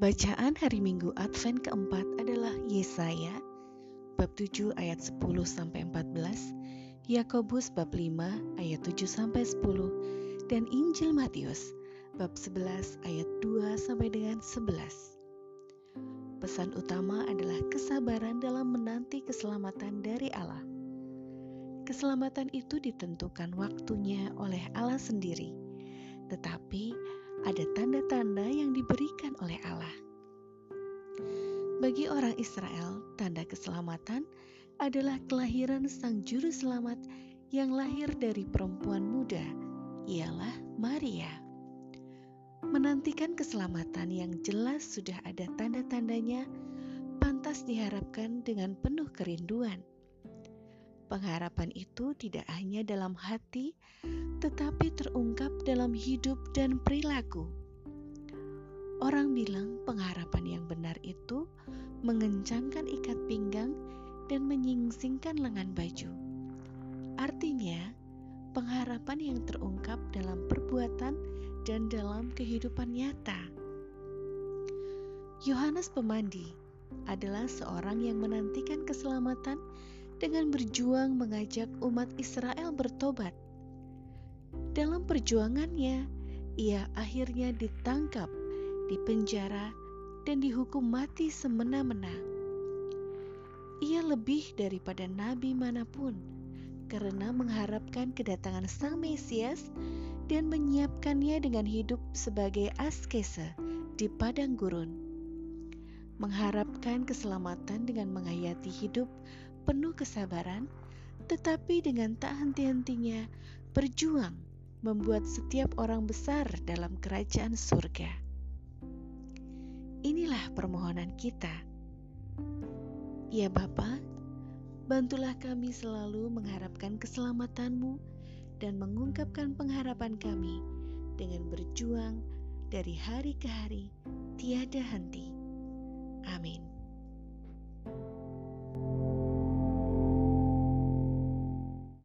Bacaan hari Minggu Advent keempat adalah Yesaya bab 7 ayat 10 sampai 14, Yakobus bab 5 ayat 7 sampai 10 dan Injil Matius bab 11 ayat 2 sampai dengan 11. Pesan utama adalah kesabaran dalam menanti keselamatan dari Allah. Keselamatan itu ditentukan waktunya oleh Allah sendiri, tetapi ada tanda-tanda yang diberikan oleh Allah. Bagi orang Israel, tanda keselamatan adalah kelahiran Sang Juru Selamat yang lahir dari perempuan muda, ialah Maria. Menantikan keselamatan yang jelas sudah ada tanda-tandanya, pantas diharapkan dengan penuh kerinduan. Pengharapan itu tidak hanya dalam hati, tetapi terungkap dalam hidup dan perilaku. Orang bilang pengharapan yang benar itu mengencangkan ikat pinggang dan menyingsingkan lengan baju. Artinya, pengharapan yang terungkap dalam perbuatan dan dalam kehidupan nyata. Yohanes Pemandi adalah seorang yang menantikan keselamatan dengan berjuang mengajak umat Israel bertobat. Dalam perjuangannya, ia akhirnya ditangkap, dipenjara, dan dihukum mati semena-mena. Ia lebih daripada nabi mana pun karena mengharapkan kedatangan Sang Mesias dan menyiapkannya dengan hidup sebagai askese di padang gurun. Mengharapkan keselamatan dengan menghayati hidup penuh kesabaran, tetapi dengan tak henti-hentinya berjuang membuat setiap orang besar dalam kerajaan surga. Inilah permohonan kita. Ya Bapa, bantulah kami selalu mengharapkan keselamatanmu dan mengungkapkan pengharapan kami dengan berjuang dari hari ke hari tiada henti. Amin.